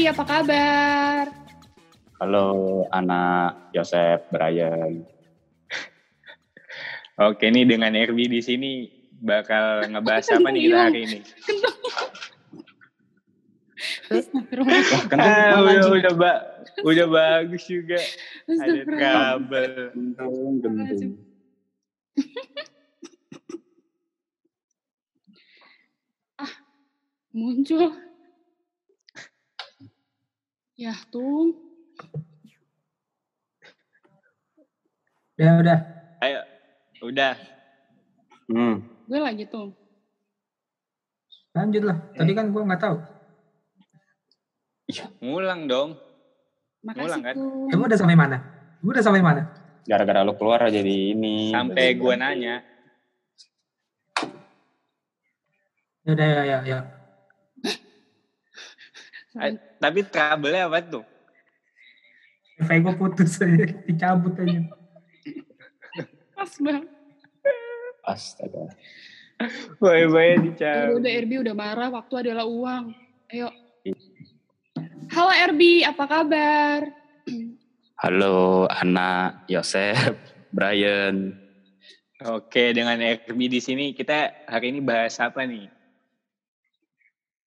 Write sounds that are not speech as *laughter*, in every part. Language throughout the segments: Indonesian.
Apa kabar? Halo anak Joseph Brian. *laughs* Oke, nih dengan Erbi di sini bakal ngebahas apa nih kita hari ini? *laughs* Ah, udah, udah, ba udah bagus juga. Ada kabel. Gentung. Muncul. Ya, tuh. Udah, udah. Ayo, udah. Hmm. Gue lagi tuh. Lanjut lah. Tadi kan gua nggak tahu. Ngulang dong. Makasih Ngulang, kan? tuh. Kamu udah sampai mana? Gua udah sampai mana? Gara-gara lu keluar jadi ini. Sampai ganti. nanya. Ya udah, ya, ya, ya. Eh, tapi trouble-nya apa tuh? Wifi gua putus aja, dicabut aja. Pas banget. Astaga. Boy-boy Udah, dicabut. udah Erbi udah marah, waktu adalah uang. Ayo. Halo Erbi, apa kabar? Halo anak Joseph Brian. Oke, dengan Erbi di sini kita hari ini bahas apa nih?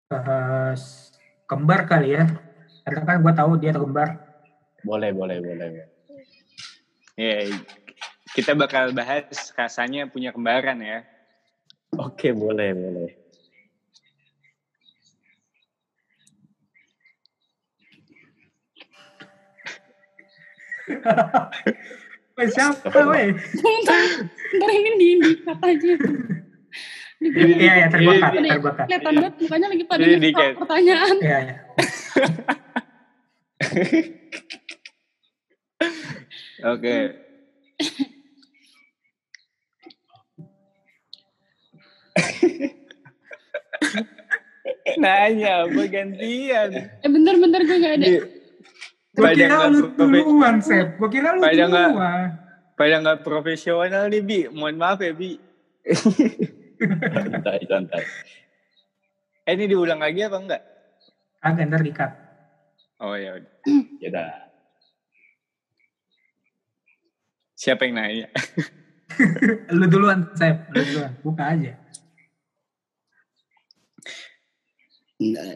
Bahas kembar kali ya. Karena kan gua tahu dia kembar. Boleh, boleh, boleh. Ya, kita bakal bahas rasanya punya kembaran ya. Oke, boleh, boleh. *laughs* Siapa weh? Bentar, bentar ini di dikat aja. Ini- Iya, ya, terbakar, terbakar. kelihatan banget mukanya lagi pada Ini nyesal pertanyaan. Iya, ya. Oke. *laughs* Nanya apa gantian? Eh bentar-bentar gue gak ada. Pada kira lu duluan, Sep. Gua kira lu duluan. Pada nggak profesional nih Bi, mohon maaf ya Bi. *laughs* Santai, santai. Eh ini diulang lagi apa enggak? Agak ntar dikat. Oh ya udah. Ya udah. Siapa yang nanya? *laughs* Lu duluan, Sep. Lu duluan. Buka aja.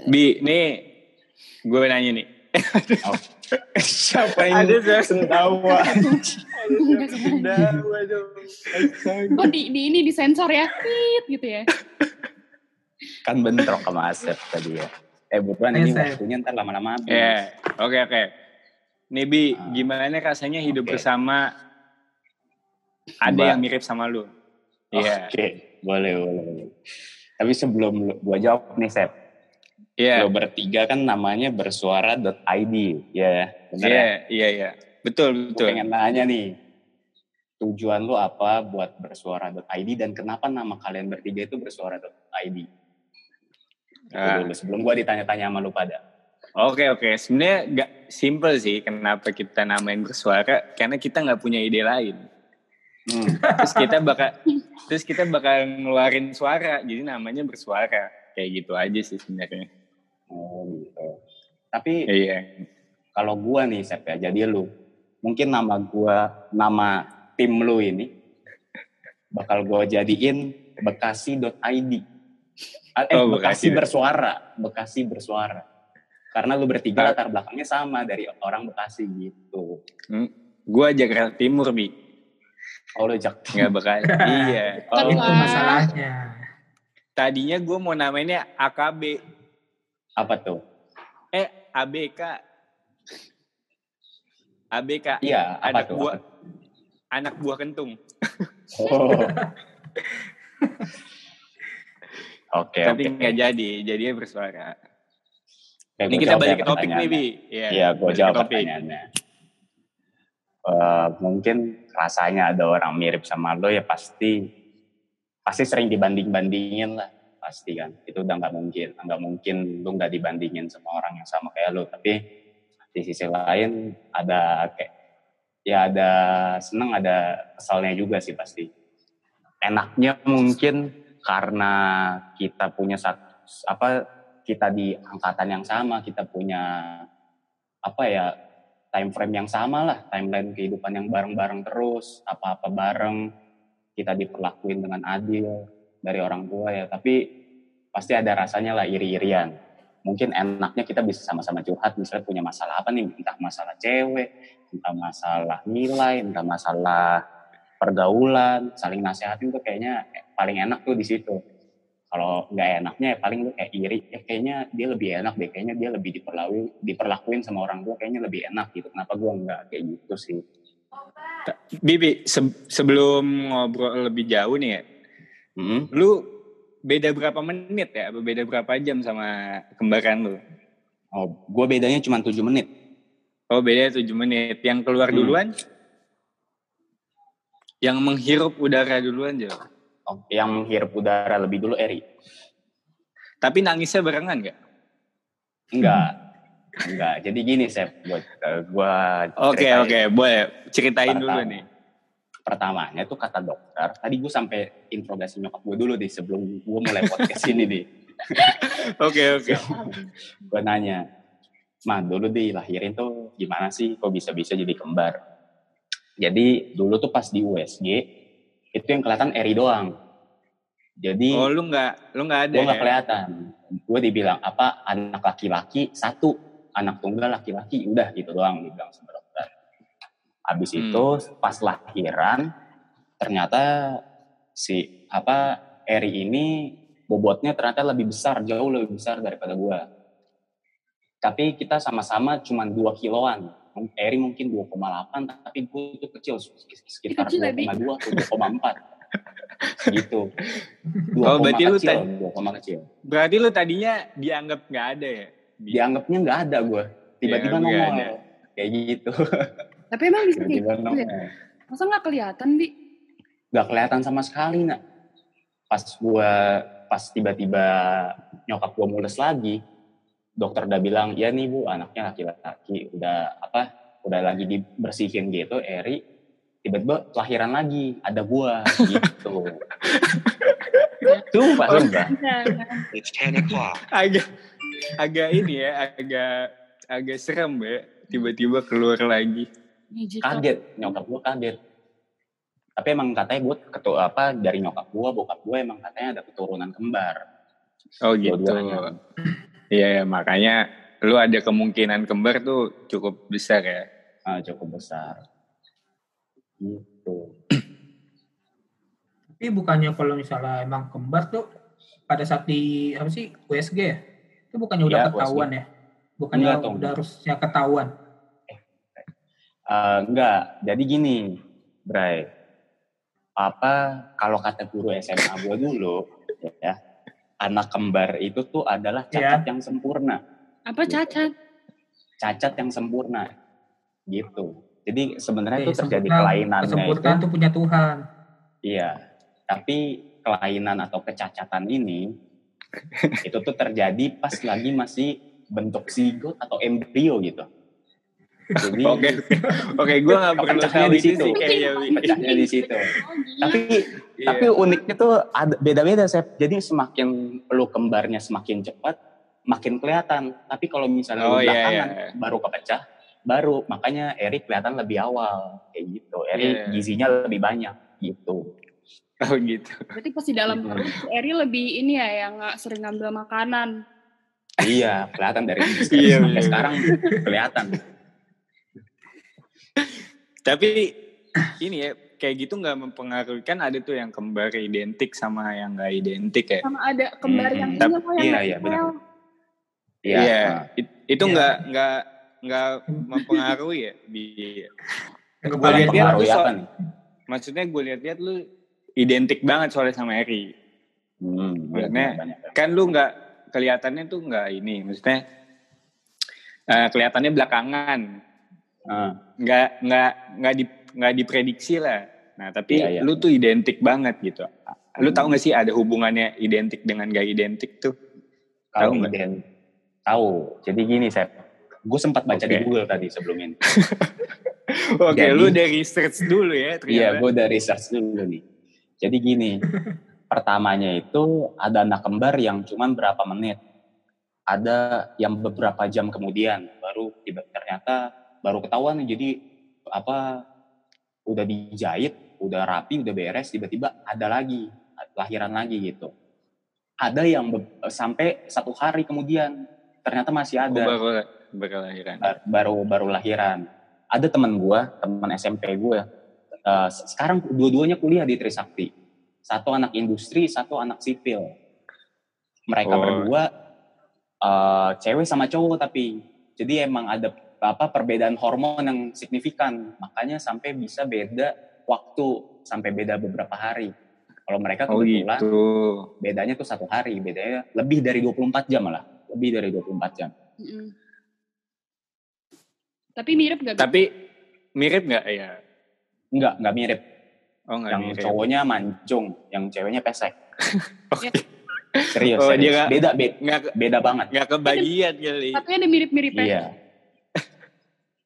Bi, nih gue nanya nih. Oh. Siapa Ada yang suara sendawa? Sendawa dong. Oh di, di ini disensor ya, Tit, gitu ya. kan bentrok sama Asep tadi ya. Eh, buruan Ayo, ini waktunya ntar lama-lama habis. Ya, oke oke. Nih Bi, Ah. gimana rasanya hidup Oke. bersama ada Mbak. yang mirip sama lu? Iya. Oke, boleh, boleh, boleh. Tapi sebelum lu- gua jawab nih, Sep. Iya. Lo bertiga kan namanya bersuara.id, ya. Iya, ya? iya, iya. Betul, Gue betul. pengen nanya nih, tujuan lu apa buat bersuara.id dan kenapa nama kalian bertiga itu bersuara.id? Itu Ah. dulu, sebelum gua ditanya-tanya sama lu pada. Oke, oke. Sebenarnya gak simple sih kenapa kita namain bersuara karena kita nggak punya ide lain. Hmm. *laughs* Terus kita bakal terus kita bakal ngeluarin suara. Jadi namanya bersuara. Kayak gitu aja sih sebenarnya. Oh, gitu. Tapi Iya. kalau gua nih, Sep ya, jadi lu, mungkin nama gua, nama tim lu ini, bakal gua jadiin bekasi.id. Eh, Oh, Bekasi Bekasi. bersuara, Bekasi bersuara. Karena lu bertiga Ah. latar belakangnya sama dari orang Bekasi gitu. Hmm. Gua Jakarta Timur, Bi. Oh, lu jak. Nggak bakal. *laughs* iya. Oh, Itu masalahnya. tadinya gue mau namainnya AKB. Apa tuh? Eh, ABK. ABK. Iya, apa anak tuh? buah anak buah kentung. Oh. *laughs* Oke, Tapi oke. nggak jadi, jadinya bersuara. Oke, Ini kita balik ya ke topik nih. Bi. Iya, Iya, gue jawab pertanyaannya. Eh, mungkin rasanya ada orang mirip sama lo ya pasti pasti sering dibanding-bandingin lah pasti kan. Itu udah nggak mungkin. Nggak mungkin lu nggak dibandingin sama orang yang sama kayak lo tapi di sisi lain ada kayak ya ada seneng ada kesalnya juga sih pasti. Enaknya mungkin karena kita punya satu apa kita di angkatan yang sama, kita punya apa ya time frame yang sama lah, timeline kehidupan yang bareng-bareng terus, apa-apa bareng, kita diperlakuin dengan adil dari orang tua ya, tapi pasti ada rasanya lah iri-irian. Mungkin enaknya kita bisa sama-sama curhat, misalnya punya masalah apa nih, entah masalah cewek, entah masalah nilai, entah masalah pergaulan, saling nasehatin tuh kayaknya paling enak tuh di situ. Kalau nggak enaknya ya paling lu kayak iri ya kayaknya dia lebih enak deh kayaknya dia lebih diperlakuin diperlakuin sama orang tua kayaknya lebih enak gitu. Kenapa gua nggak kayak gitu sih? Bibi se sebelum ngobrol lebih jauh nih ya hmm? lu beda berapa menit ya? Beda berapa jam sama kembaran lu? Oh gua bedanya cuma tujuh menit. Oh beda tujuh menit. Yang keluar Hmm. duluan? Yang menghirup udara duluan aja oh, yang hirup udara lebih dulu Eri. Tapi nangisnya barengan gak? enggak. Enggak. Jadi gini Sep buat eh, gua Oke oke. Boleh. Ceritain dulu nih. Pertamanya tuh kata dokter tadi gue sampai interogasi nyokap gue dulu deh sebelum gue mulai podcast ini nih *laughs* Oke oke. *laughs* gue nanya, mah dulu dilahirin tuh gimana sih kok bisa-bisa jadi kembar? Jadi dulu tuh pas di USG itu yang kelihatan Eri doang. Jadi Oh lu nggak lu nggak ada gue nggak ya? kelihatan. Gue dibilang apa anak laki-laki satu, anak tunggal laki-laki udah gitu doang dibilang dokter. Habis Hmm. itu pas lahiran ternyata si apa Eri ini bobotnya ternyata lebih besar, jauh lebih besar daripada gue. Tapi kita sama-sama cuma 2 kiloan. Eri mungkin 2,8, tapi gue itu kecil, sekitar Kecil ya, Bi? 2,2 atau 2,4. gitu. Oh, berarti lu kecil, tadi- 2, kecil. Berarti lu tadinya dianggap nggak ada ya? Dianggapnya nggak ada gue. Tiba-tiba nongol. ada. Kayak gitu. *laughs* Tapi emang bisa Tiba-tiba gitu ya? Masa nggak kelihatan, Bi? Gak kelihatan sama sekali, nak. Pas gue, pas tiba-tiba nyokap gue mules lagi, dokter udah bilang, ya nih bu, anaknya laki-laki, udah apa, udah lagi dibersihin gitu, Eri, tiba-tiba kelahiran lagi, ada gua gitu. Tuh, Pak. Jangan. It's 10 o'clock. agak agak ini ya agak agak serem ya tiba-tiba keluar lagi Kaget, nyokap gua kaget. Tapi emang katanya gue ketua apa dari nyokap gua, bokap gua emang katanya ada keturunan kembar. oh gitu iya ya, makanya lu ada kemungkinan kembar tuh cukup besar ya Ah, cukup besar. Gitu. Tapi bukannya kalau misalnya emang kembar tuh pada saat di apa sih USG ya? Itu bukannya udah Iya, ketahuan ya? Bukannya Enggak, udah harusnya ketahuan. Eh, enggak, jadi gini, Bray. Apa kalau kata guru SMA gua dulu, ya, anak kembar itu tuh adalah cacat yang sempurna, Apa cacat? cacat yang sempurna, gitu. Jadi sebenarnya itu Eh, terjadi sempurna- kelainannya itu, punya Tuhan. iya. Tapi kelainan atau kecacatan ini *laughs* itu tuh terjadi pas lagi masih bentuk zigot atau embrio gitu. Jadi *laughs* oke oke gue nggak perlu tahu di itu situ. sih kayaknya Wi. pecahnya di situ. Tapi Iya. Tapi uniknya tuh ada beda-beda saya. Jadi semakin lu kembarnya semakin cepat, makin kelihatan. Tapi kalau misalnya Oh, lu iya, belakangan iya. baru kepecah, baru makanya Erik kelihatan lebih awal kayak gitu. Erik Iya. gizinya lebih banyak gitu. oh gitu Berarti pas di dalam Hmm. perut Eri lebih ini ya yang nggak sering ngambil makanan. iya, kelihatan dari *laughs* Iya, iya. sekarang kelihatan. Tapi ini ya kayak gitu nggak mempengaruhi kan ada tuh yang kembar identik sama yang nggak identik ya Sama ada kembar Hmm, yang ini loh yang iya, iya, benar. Iya. Iya, nah, it- itu Iya. nggak nggak nggak mempengaruhi ya di Yang Gua gue lihat apa so- nih? maksudnya gue lihat-lihat lu identik banget soalnya sama Eri Hmm, Maksudnya, banyak. kan lu nggak kelihatannya tuh nggak ini maksudnya eh, kelihatannya belakangan Nggak nggak nggak di nggak diprediksi lah nah tapi Iya, iya. lu tuh identik banget gitu lu tahu nggak sih ada hubungannya identik dengan gak identik tuh Tahu nggak? tahu. Jadi gini, saya gue sempat baca di Oke. Google tadi sebelum ini. *laughs* oke Jadi- lu udah research dulu ya Iya, gue udah research dulu nih. Jadi gini, *laughs* pertamanya itu ada anak kembar yang cuman berapa menit. ada yang beberapa jam kemudian baru tiba ternyata baru ketahuan jadi apa udah dijahit udah rapi udah beres tiba-tiba ada lagi lahiran lagi gitu. Ada yang sampai satu hari kemudian ternyata masih ada. oh, baru baru lahiran. Baru baru lahiran. Ada teman gue teman SMP gue uh, sekarang dua-duanya kuliah di Trisakti. Satu anak industri satu anak sipil. Mereka oh. berdua uh, cewek sama cowok tapi. Jadi emang ada apa perbedaan hormon yang signifikan. Makanya sampai bisa beda waktu sampai beda beberapa hari. Kalau mereka oh, kebetulan oh gitu. bedanya tuh satu hari bedanya lebih dari 24 jam malah. Lebih dari 24 jam. Mm -hmm. tapi mirip gak? Tapi mirip nggak? Ya nggak nggak mirip. Oh, gak yang mirip. cowoknya mancung yang ceweknya pesek. *laughs* Serius, oh, serius. Dia gak, beda beda gak, beda banget. nggak kebagian kali. Tapi ada mirip-miripnya iya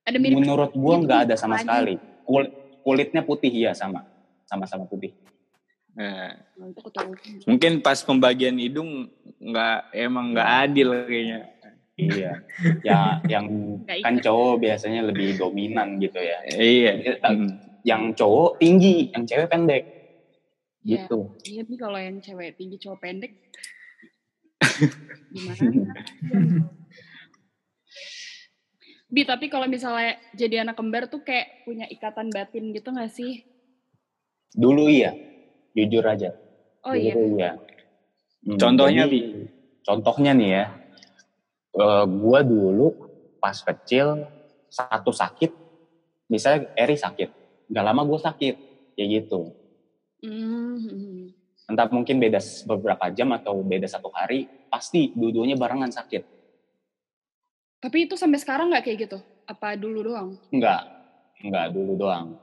ada mirip menurut gua nggak ada sama sekali Kul kulitnya putih ya sama sama-sama putih Nah, mungkin pas pembagian hidung nggak emang nggak adil kayaknya. Iya, ya yang *laughs* kan cowok biasanya lebih dominan gitu ya. Iya. Yang cowok tinggi, yang cewek pendek. Ya, gitu. Iya nih kalau yang cewek tinggi cowok pendek. *laughs* Gimana? *laughs* Bi, tapi kalau misalnya jadi anak kembar tuh kayak punya ikatan batin gitu gak sih? Dulu iya, jujur aja. Oh iya. Dulu iya. Hmm, contohnya jadi, Bi? Contohnya nih ya, uh, gua dulu pas kecil satu sakit, misalnya Eri sakit, gak lama gue sakit, kayak gitu. Mm. Entah mungkin beda beberapa jam atau beda satu hari, pasti dua-duanya barengan sakit. Tapi itu sampai sekarang nggak kayak gitu? Apa dulu doang? Enggak, enggak dulu doang.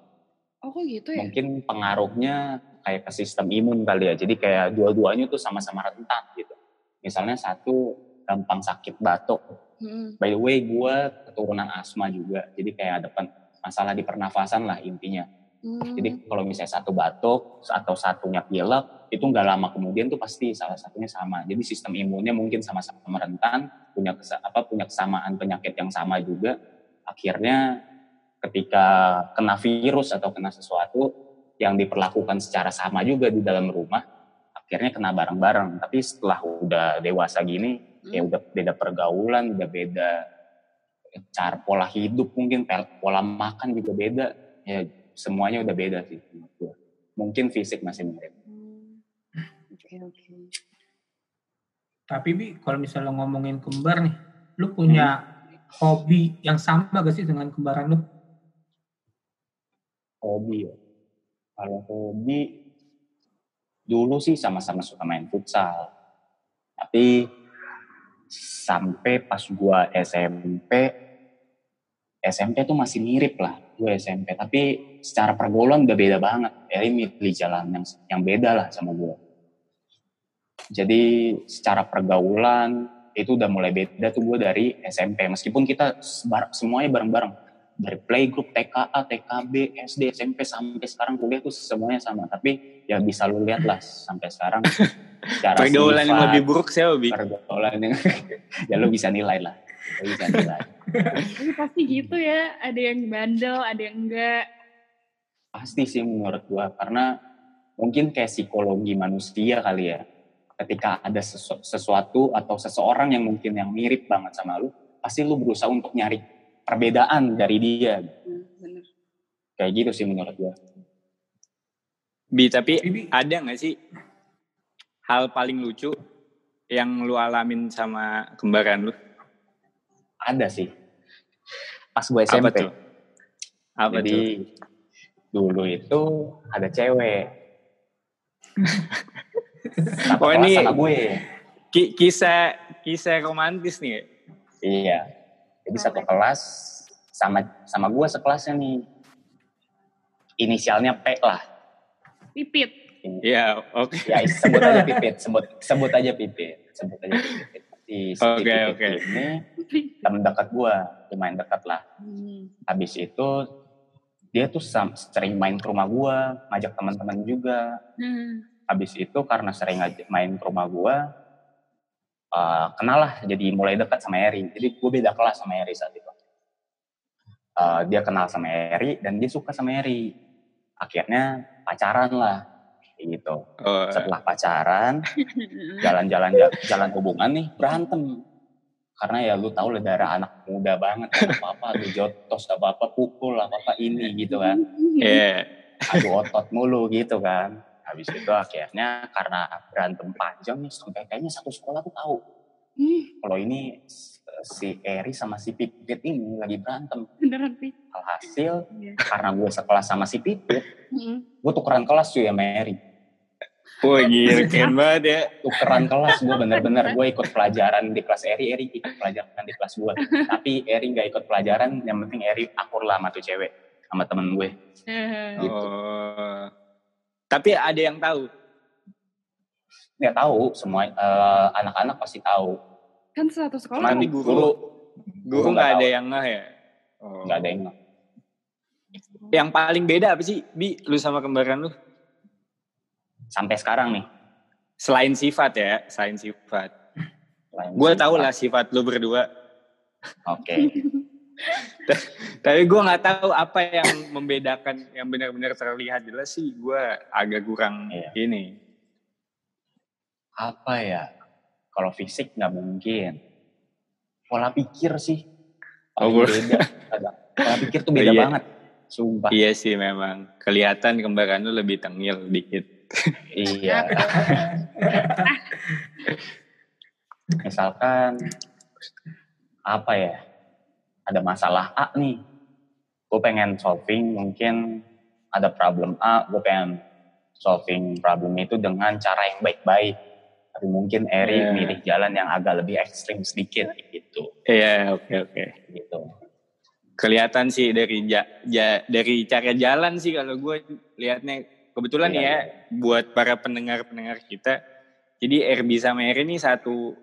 Oh kok gitu ya? Mungkin pengaruhnya kayak ke sistem imun kali ya. Jadi kayak dua-duanya tuh sama-sama rentan gitu. Misalnya satu gampang sakit batuk. Hmm. By the way, gue keturunan asma juga. Jadi kayak ada masalah di pernafasan lah intinya. Hmm. Jadi kalau misalnya satu batuk atau satunya pilek, itu nggak lama kemudian tuh pasti salah satunya sama. Jadi sistem imunnya mungkin sama-sama rentan, punya apa punya kesamaan penyakit yang sama juga. Akhirnya ketika kena virus atau kena sesuatu yang diperlakukan secara sama juga di dalam rumah, akhirnya kena bareng-bareng. Tapi setelah udah dewasa gini, hmm. ya udah beda pergaulan, udah beda cara pola hidup mungkin, pola makan juga beda. Ya semuanya udah beda sih. Mungkin fisik masih mirip. Hmm. Oke, oke. Okay. Tapi Bi, kalau misalnya ngomongin kembar nih, lu punya hmm. hobi yang sama gak sih dengan kembaran lu? Hobi ya? Kalau hobi, dulu sih sama-sama suka main futsal. Tapi sampai pas gua SMP, SMP tuh masih mirip lah gue SMP. Tapi secara pergaulan udah beda banget. Eli milih jalan yang yang beda lah sama gue. Jadi secara pergaulan itu udah mulai beda tuh gue dari SMP. Meskipun kita semuanya bareng-bareng. Dari playgroup, TKA, TKB, SD, SMP sampai sekarang kuliah tuh semuanya sama. Tapi ya bisa lu lihat lah sampai sekarang. *laughs* pergaulan yang lebih buruk sih Bi? Pergaulan yang *laughs* ya lu bisa nilai lah. Lu bisa nilai. Tapi pasti gitu ya, ada yang bandel, ada yang enggak. Pasti sih menurut gua, karena mungkin kayak psikologi manusia kali ya. Ketika ada sesu sesuatu atau seseorang yang mungkin yang mirip banget sama lu, pasti lu berusaha untuk nyari perbedaan dari dia. Hmm, bener. Kayak gitu sih menurut gua. Bi, tapi ada nggak sih hal paling lucu yang lu alamin sama kembaran lu? Ada sih. Pas gue SMP. Apa tuh? Apa Jadi tuh? dulu itu ada cewek. *laughs* oh ini gue. Ki kisah kisah romantis nih. Iya. Jadi satu kelas sama sama gue sekelasnya nih. Inisialnya P lah. Pipit. Iya, oke. Okay. Ya, sebut aja *laughs* Pipit, sebut sebut aja Pipit, sebut aja Pipit. Si, si Oke, okay, oke. Okay. Ini teman dekat gue, lumayan dekat lah. Hmm. Habis itu dia tuh sering main ke rumah gue, ngajak teman-teman juga. Hmm. Habis itu karena sering main ke rumah gue, uh, kenal lah jadi mulai dekat sama Eri. Jadi gue beda kelas sama Eri saat itu. Uh, dia kenal sama Eri dan dia suka sama Eri. Akhirnya pacaran lah gitu. Oh, setelah pacaran *laughs* jalan-jalan jalan hubungan nih berantem. Karena ya lu tahu lah darah anak muda banget apa apa lu jotos apa apa pukul apa apa ini gitu kan. Iya. adu otot mulu gitu kan habis itu akhirnya karena berantem panjang nih sampai kayaknya satu sekolah tuh tahu Hmm, kalau ini si Eri sama si Pipit ini lagi berantem Beneran, Pi. alhasil Iya. karena gue sekelas sama si Pipit Mm-mm. gue tukeran kelas cuy sama Eri Wah gila, keren banget ya. tukeran kelas gue bener-bener gue ikut pelajaran di kelas Eri Eri ikut pelajaran di kelas gue tapi Eri nggak ikut pelajaran yang penting Eri akur lah sama tuh cewek sama temen gue Eh, Gitu. Oh. Tapi ada yang tahu. nggak tahu semua eh, anak-anak pasti tahu Kan satu sekolah. cuman guru- dulu Guru nggak ada tahu. yang ngeh ya. Oh. nggak ada yang Yang paling beda apa sih, Bi? Lu sama kembaran lu? sampai sekarang nih Selain sifat ya, selain sifat. Lain Gue tau lah sifat lu berdua. oke *laughs* *laughs* Tapi gue nggak tahu apa yang membedakan yang benar-benar terlihat jelas sih. Gue agak kurang Iya. ini. apa ya kalau fisik nggak mungkin pola pikir sih Oh, beda pola pikir tuh *laughs* beda Iya. banget sumpah Iya sih memang. Kelihatan kembaran lu lebih tengil dikit. iya *laughs* misalkan apa ya ada masalah A nih gue pengen solving mungkin ada problem A gue pengen solving problem itu dengan cara yang baik-baik tapi mungkin Eri Iya. milih jalan yang agak lebih ekstrim sedikit gitu Iya, oke oke. gitu Kelihatan sih dari ja, ja- dari cara jalan sih kalau gue liatnya kebetulan Iya, ya buat para pendengar-pendengar kita. Jadi RB sama Eri ini satu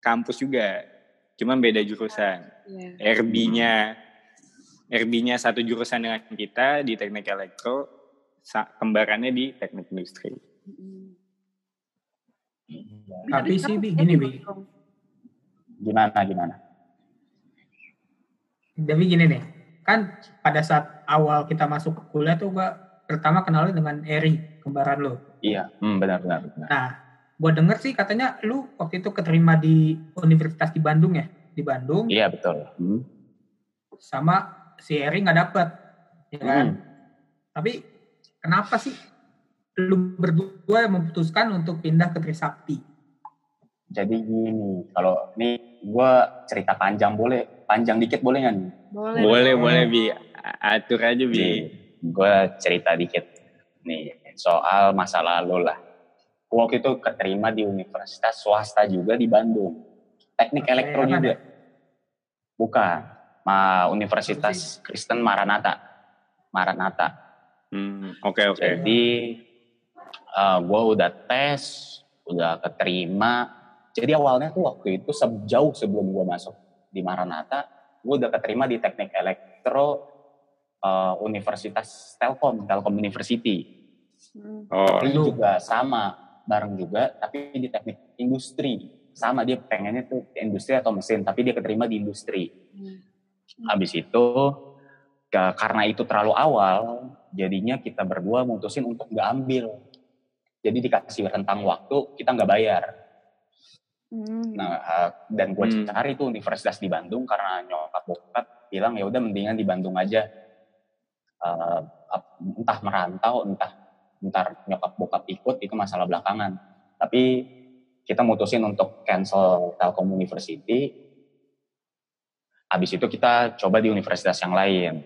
kampus juga, cuman beda jurusan. Iya. RB-nya RB-nya satu jurusan dengan kita di teknik elektro, kembarannya di teknik industri. Mm-mm. Tapi sih, Bi, gini, Bi. gimana gimana Tapi gini nih, kan pada saat awal kita masuk ke kuliah tuh gua pertama kenalnya dengan Eri, kembaran lo. iya hmm, benar benar benar Nah, gua denger sih katanya lu waktu itu keterima di Universitas di Bandung ya, di Bandung, iya betul hmm. sama si Eri nggak dapet, ya kan? Hmm. Tapi kenapa sih lu berdua memutuskan untuk pindah ke Trisakti? jadi gini kalau ini gue cerita panjang boleh panjang dikit boleh nggak nih Boleh. Boleh boleh bi atur aja bi. gue cerita dikit nih soal masa lalu lah waktu itu keterima di universitas swasta juga di Bandung teknik elektro juga bukan Ma Universitas Kristen Maranatha Maranatha Hmm, oke oke. Jadi gue udah tes, udah keterima. Jadi awalnya tuh waktu itu sejauh sebelum gue masuk di Maranatha, gue udah keterima di Teknik Elektro eh, Universitas Telkom, Telkom University. Mm. Oh, Ini lu. juga sama, bareng juga, tapi di teknik industri. Sama dia pengennya tuh industri atau mesin, tapi dia keterima di industri. Mm. Habis itu ke- karena itu terlalu awal, jadinya kita berdua mutusin untuk nggak ambil. Jadi dikasih rentang waktu kita nggak bayar. Mm. Nah eh, dan gue Hmm. cari tuh universitas di Bandung karena nyokap bokap bilang ya udah mendingan di Bandung aja. Eh, ap- entah merantau, entah entar nyokap bokap ikut itu masalah belakangan. Tapi kita mutusin untuk cancel Telkom University. Habis itu kita coba di universitas yang lain.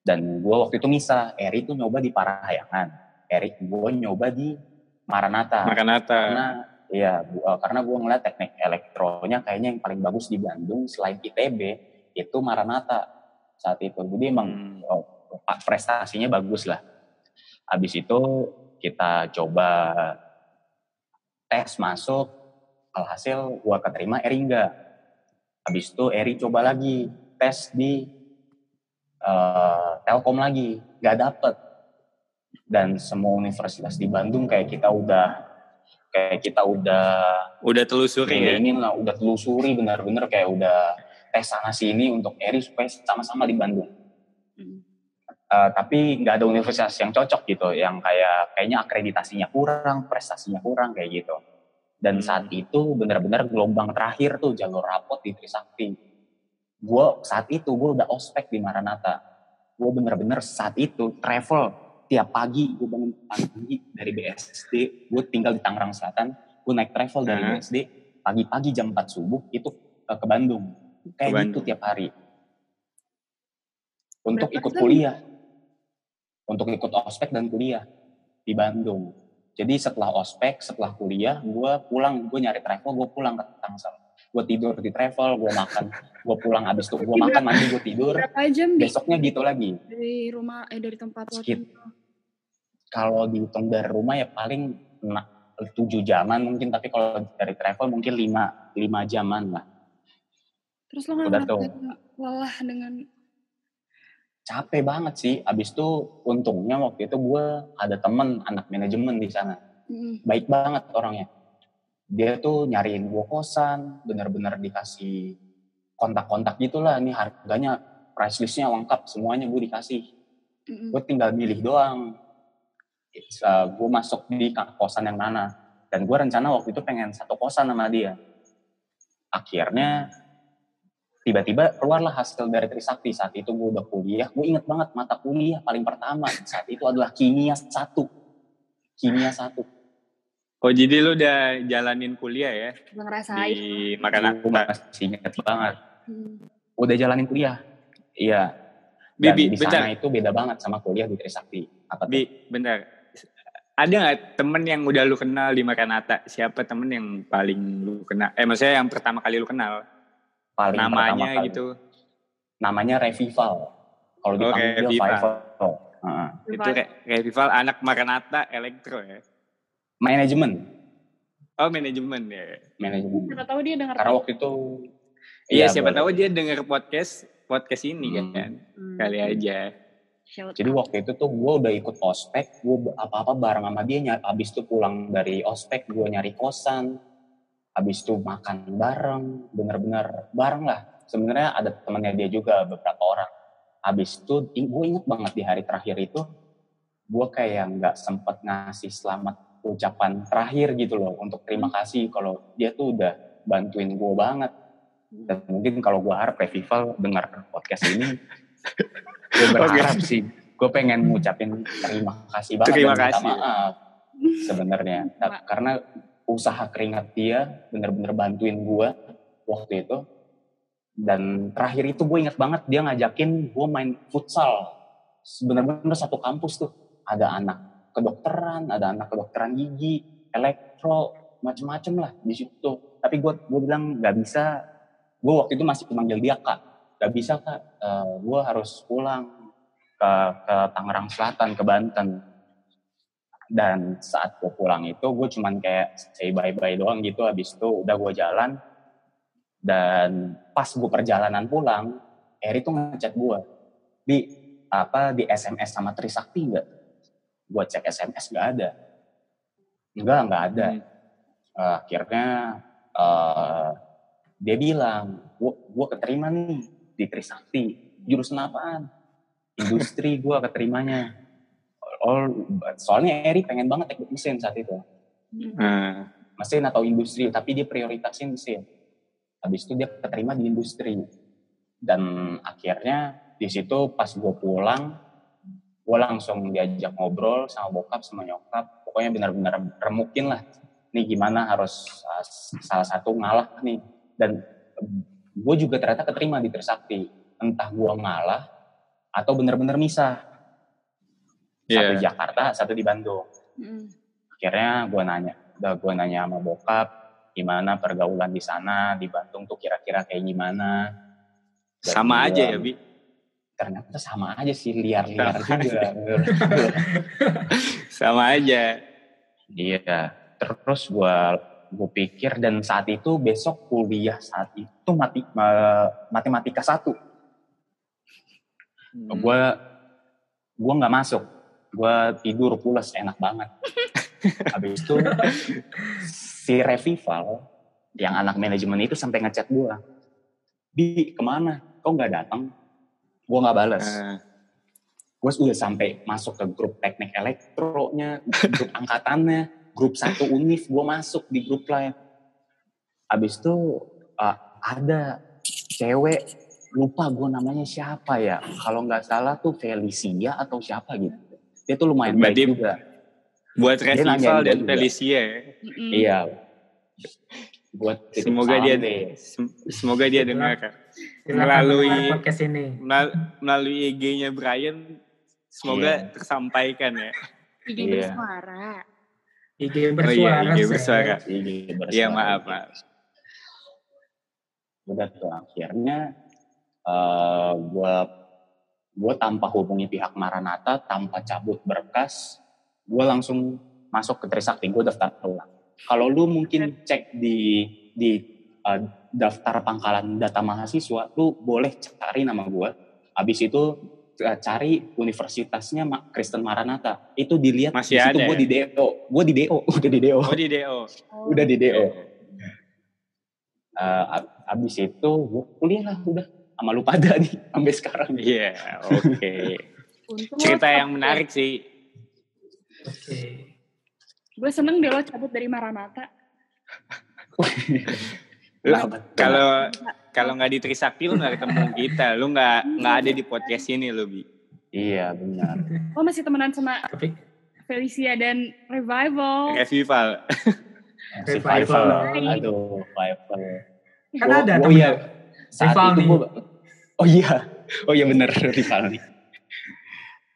Dan gue waktu itu misah, Eri tuh nyoba di Parahyangan. Eri gue nyoba di Maranatha. Maranatha. Karena Iya, eh, karena gue ngeliat teknik elektronya kayaknya yang paling bagus di Bandung selain ITB itu Maranatha saat itu. Jadi emang Hmm. oh, prestasinya bagus lah. Habis itu kita coba tes masuk, alhasil gue keterima Eri enggak. Habis itu Eri coba lagi tes di eh, Telkom lagi, nggak dapet. Dan semua universitas di Bandung kayak kita udah kayak kita udah Udah telusuri ya. ini lah udah telusuri bener-bener kayak udah tes sana sini untuk Eri supaya sama-sama di Bandung. Eh, tapi nggak ada universitas yang cocok gitu, yang kayak kayaknya akreditasinya kurang, prestasinya kurang kayak gitu. Dan Hmm. saat itu benar-benar gelombang terakhir tuh jalur rapot di Trisakti. Gue saat itu gue udah ospek di Maranatha. Gue bener-bener saat itu travel tiap pagi gue bangun pagi dari BSD, gue tinggal di Tangerang Selatan, gue naik travel dari Hmm. BSD pagi-pagi jam 4 subuh itu eh, ke Bandung. Kayak Ke gitu Bandung. tiap hari. Untuk Berapa ikut jam? kuliah. Untuk ikut ospek dan kuliah di Bandung. Jadi setelah ospek, setelah kuliah, gue pulang, gue nyari travel, gue pulang ke Tangsel. Gue tidur di travel, gue makan, gue pulang abis itu gue makan, mandi, gue tidur. Berapa jam? Besoknya gitu lagi. dari rumah eh dari tempat lo? Kalau dihitung dari rumah ya paling na- tujuh jaman mungkin, tapi kalau dari travel mungkin lima, lima jaman lah. Terus lo nggak lelah dengan Capek banget sih. Abis itu untungnya waktu itu gue ada temen anak manajemen di sana. Mm, baik banget orangnya. Dia tuh nyariin gue kosan, bener-bener dikasih kontak-kontak gitulah. Ini harganya, price listnya lengkap, semuanya gue dikasih. mm, Gue tinggal milih doang. gue masuk di kosan yang mana. Dan gue rencana waktu itu pengen satu kosan sama dia. Akhirnya tiba-tiba keluarlah hasil dari Trisakti. Saat itu gue udah kuliah. Gue inget banget mata kuliah paling pertama saat itu adalah kimia satu. Kimia satu. Oh jadi lu udah jalanin kuliah ya ngerasain. di Gue Maranatha. masih inget banget. Hmm. Udah jalanin kuliah. Iya. Dan Bi, di bentar. sana itu beda banget sama kuliah di Trisakti. Apa tuh? Bi, bentar. Ada nggak temen yang udah lu kenal di Maranatha? Siapa temen yang paling lu kenal? Eh maksudnya yang pertama kali lu kenal? Paling pertama Namanya kali. gitu. Namanya Revival. Kalau Oke, dipanggil Revival. Fivel. Heeh. Itu kayak Revival anak Maranatha Elektro ya. Manajemen. Oh manajemen ya. Manajemen. Siapa tahu dia dengar Karena waktu itu Iya siapa boleh. tahu dia denger podcast podcast ini Hmm. kan. Hmm. Kali aja. Jadi waktu itu tuh gue udah ikut ospek, gue apa-apa bareng sama dia. Abis itu pulang dari ospek, gue nyari kosan. Abis itu makan bareng, bener-bener bareng lah. Sebenarnya ada temennya dia juga beberapa orang. Abis itu gue inget banget di hari terakhir itu, gue kayak nggak sempet ngasih selamat ucapan terakhir gitu loh untuk terima kasih kalau dia tuh udah bantuin gue banget. Dan mungkin kalau gue harap Revival dengar podcast ini, *laughs* gue berharap sih, gue pengen ngucapin terima kasih banget Terima dan minta kasih. maaf sebenarnya. Karena usaha keringat dia bener-bener bantuin gue waktu itu. Dan terakhir itu gue ingat banget dia ngajakin gue main futsal. Bener-bener satu kampus tuh. Ada anak kedokteran, ada anak kedokteran gigi, elektro, macem-macem lah di situ. Tapi gue gue bilang nggak bisa. Gue waktu itu masih manggil dia kak. Gak bisa kak, gue harus pulang ke ke Tangerang Selatan, ke Banten. Dan saat gue pulang itu gue cuman kayak say bye-bye doang gitu. Habis itu udah gue jalan. Dan pas gue perjalanan pulang, Eri tuh ngechat gue. Di apa di SMS sama Trisakti nggak? Gue cek SMS nggak ada. Enggak, nggak ada. Hmm. Eh, akhirnya eh, dia bilang, gue keterima nih di Trisakti. Jurusan apaan? Industri gue keterimanya. Oh, soalnya Eri pengen banget teknik mesin saat itu. Nah, Mesin atau industri, tapi dia prioritasin mesin. Habis itu dia keterima di industri. Dan akhirnya di situ pas gue pulang, gue langsung diajak ngobrol sama bokap, sama nyokap. Pokoknya benar-benar remukin lah. Nih gimana harus uh, salah satu ngalah nih. Dan gue juga ternyata keterima di Trisakti. Entah gue ngalah atau benar-benar misah. Satu di Iya. Jakarta, satu di Bandung. Hmm. Akhirnya gue nanya, udah gue nanya sama bokap, gimana pergaulan di sana, di Bandung tuh kira-kira kayak gimana. Dan sama dia- aja ya Bi. Ternyata sama aja sih, liar-liar Sama juga. *laughs* Sama aja. Iya, terus gue gue pikir dan saat itu besok kuliah saat itu mati, ma- matematika satu. Hmm. Gue gue nggak masuk, gue tidur pulas enak banget. *laughs* Habis itu si Revival yang anak manajemen itu sampai ngechat gue. Di ke mana? Kok nggak datang? Gue nggak balas. Eh, Gue udah sampai masuk ke grup teknik elektronya, grup angkatannya, grup satu univ. Gue masuk di grup lain. Habis itu uh, ada cewek lupa gue namanya siapa ya. Kalau nggak salah tuh Felicia atau siapa gitu. Dia tuh lumayan baik Berarti- juga. buat Revival dan gua juga. Felicia ya. Mm-mm. Iya. Buat *laughs* Semoga dia deh. sem- semoga dia dengar. Melalui- podcast ini. Melalui, IG-nya Brian semoga Iya. tersampaikan ya. IG Iya. bersuara. IG Oh iya, bersuara. IG bersuara. Iya, bersuara. Iya maaf, maaf. Udah tuh akhirnya eh gue gue tanpa hubungi pihak Maranatha, tanpa cabut berkas, gue langsung masuk ke Trisakti, gue daftar ulang. Kalau lu mungkin cek di di eh, daftar pangkalan data mahasiswa, lu boleh cari nama gue. Habis itu eh, cari universitasnya Kristen Maranatha. Itu dilihat Masih di situ gue ya? di DO, gue di DO, *laughs* udah di DO, Oh di DO. udah di DO. Eh, ab- abis itu gue kuliah lah udah sama lu pada nih sampai sekarang. Iya, oke. Untung Cerita yang menarik sih. Oke. ya. Gue seneng deh lo cabut dari betul. kalau kalau nggak di Trisakti lu nggak ketemu kita, lu nggak nggak ada di podcast ini lu bi. iya benar. Lo masih temenan sama Tapi Felicia dan Revival. Revival. Revival. Aduh, survival. kan Oh, ada oh temen iya. Saat Rival itu gua, oh iya, oh iya bener rival nih.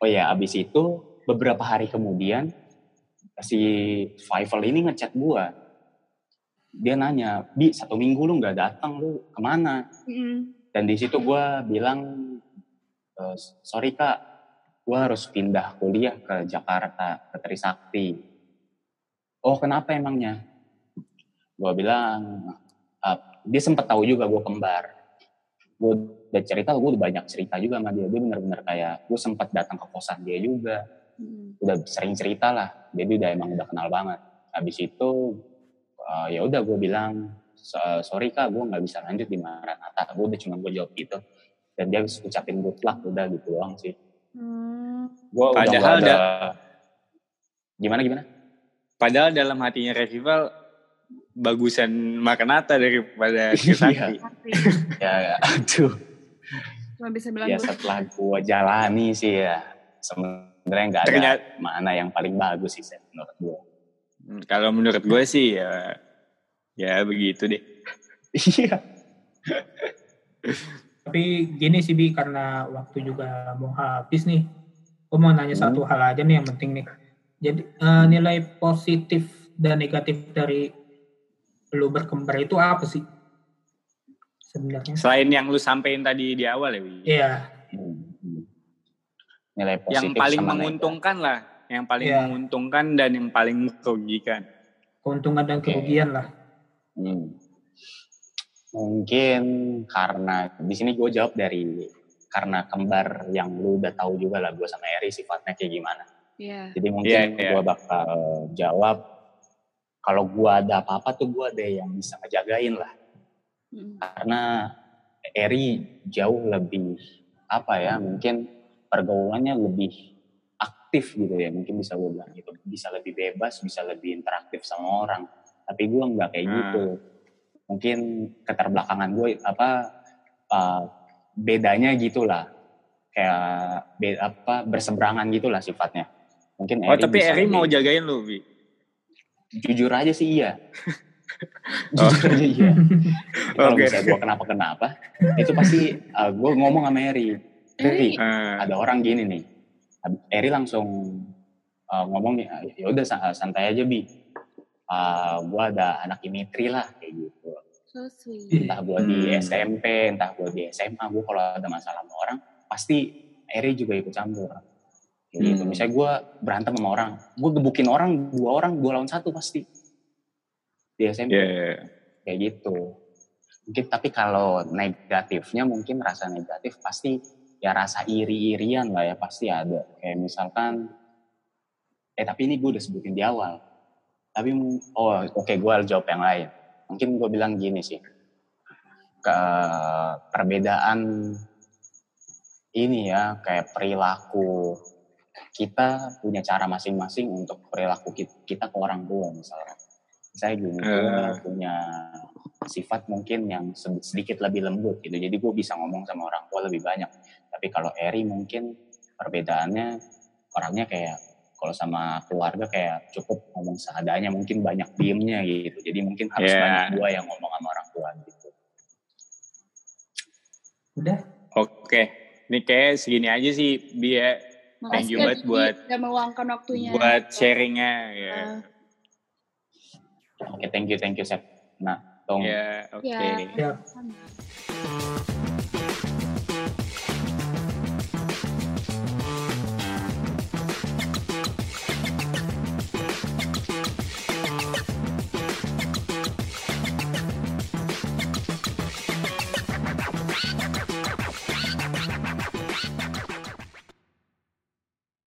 Oh iya, abis itu beberapa hari kemudian si Survival ini ngechat gua. Dia nanya, Bi, satu minggu lu nggak datang, lu ke mana? Mm-mm. Dan di situ gue bilang, "E, sorry kak, gue harus pindah kuliah ke Jakarta, ke Trisakti. Oh kenapa emangnya? Gue bilang, "Ah, dia sempat tahu juga gue kembar. Gue udah cerita, gue udah banyak cerita juga sama dia. Dia bener-bener kayak, gue sempat datang ke kosan dia juga. Mm-mm. Udah sering cerita lah. Jadi udah emang udah kenal banget. Habis itu, eh, ya udah gue bilang, "So- sorry kak, gue nggak bisa lanjut di Maranatha. Gue udah cuma gue jawab gitu. Dan dia ucapin good luck, udah gitu doang sih. Hmm. Gue udah Padahal ada... Gimana, gimana? Padahal dalam hatinya Revival bagusan Makanata daripada Iya. Trisakti. Pasti. Ya, aduh. Cuma bisa bilang Ya setelah gue jalani sih ya, sebenarnya nggak ada Ternyata- mana yang paling bagus sih menurut gue. Hmm, Kalau menurut gue sih ya ya begitu deh. Iya. Tapi gini sih Bi, karena waktu juga mau habis nih. Gue mau nanya Hmm. satu hal aja nih yang penting nih. Jadi eh, nilai positif dan negatif dari lu berkembar itu apa sih? Sebenarnya. Selain yang lu sampein tadi di awal ya, Wi. Iya, Hmm. Nilai positif yang paling sama menguntungkan lah, yang paling Iya. menguntungkan dan yang paling merugikan. keuntungan dan kerugian lah. Hmm. Mungkin karena di sini gue jawab dari karena kembar yang lu udah tahu juga lah gue sama Eri sifatnya kayak gimana. Iya. Jadi mungkin Iya, iya. gue bakal jawab kalau gue ada apa-apa tuh gue ada yang bisa ngejagain lah. Mm. Karena Eri jauh lebih apa ya mungkin pergaulannya lebih aktif gitu ya mungkin bisa gue bilang gitu bisa lebih bebas bisa lebih interaktif sama orang tapi gue nggak kayak Hmm. gitu mungkin keterbelakangan gue apa uh, bedanya gitulah kayak be, apa berseberangan gitulah sifatnya mungkin Oh, tapi bisa Eri lebih- mau jagain lu, Bi. Jujur aja sih iya *laughs* Oh. jujur aja iya *laughs* kalau Oke. misalnya gue kenapa kenapa itu pasti gue ngomong sama Eri Eri Eh, ada orang gini nih Eri langsung uh, ngomong ya udah sa- santai aja bi uh, gue ada anak imitri lah kayak gitu So sweet. entah gue di Hmm. SMP entah gue di SMA gue kalau ada masalah sama orang pasti Eri juga ikut campur kayak gitu. Hmm. misalnya gue berantem sama orang gue gebukin orang dua orang dua lawan satu pasti. Di SMP ya. kayak gitu. Mungkin tapi kalau negatifnya mungkin rasa negatif pasti ya rasa iri-irian lah ya pasti ada. Kayak misalkan eh tapi ini gue udah sebutin di awal. Tapi oh oke okay, gue jawab yang lain. Mungkin gue bilang gini sih. Ke perbedaan ini ya kayak perilaku kita punya cara masing-masing untuk perilaku kita ke orang tua misalnya. Saya gini uh. gue punya sifat mungkin yang sedikit lebih lembut gitu. Jadi gue bisa ngomong sama orang tua lebih banyak. Tapi kalau Eri mungkin perbedaannya orangnya kayak kalau sama keluarga kayak cukup ngomong seadanya mungkin banyak diemnya gitu. Jadi mungkin harus yeah. banyak gua yang ngomong sama orang tua gitu. Udah? Oke. Okay. ini kayak segini aja sih biar thank you banget buat udah meluangkan waktunya buat sharingnya ya uh. oke okay, thank you thank you Sep nah tong ya oke okay. yeah. yeah.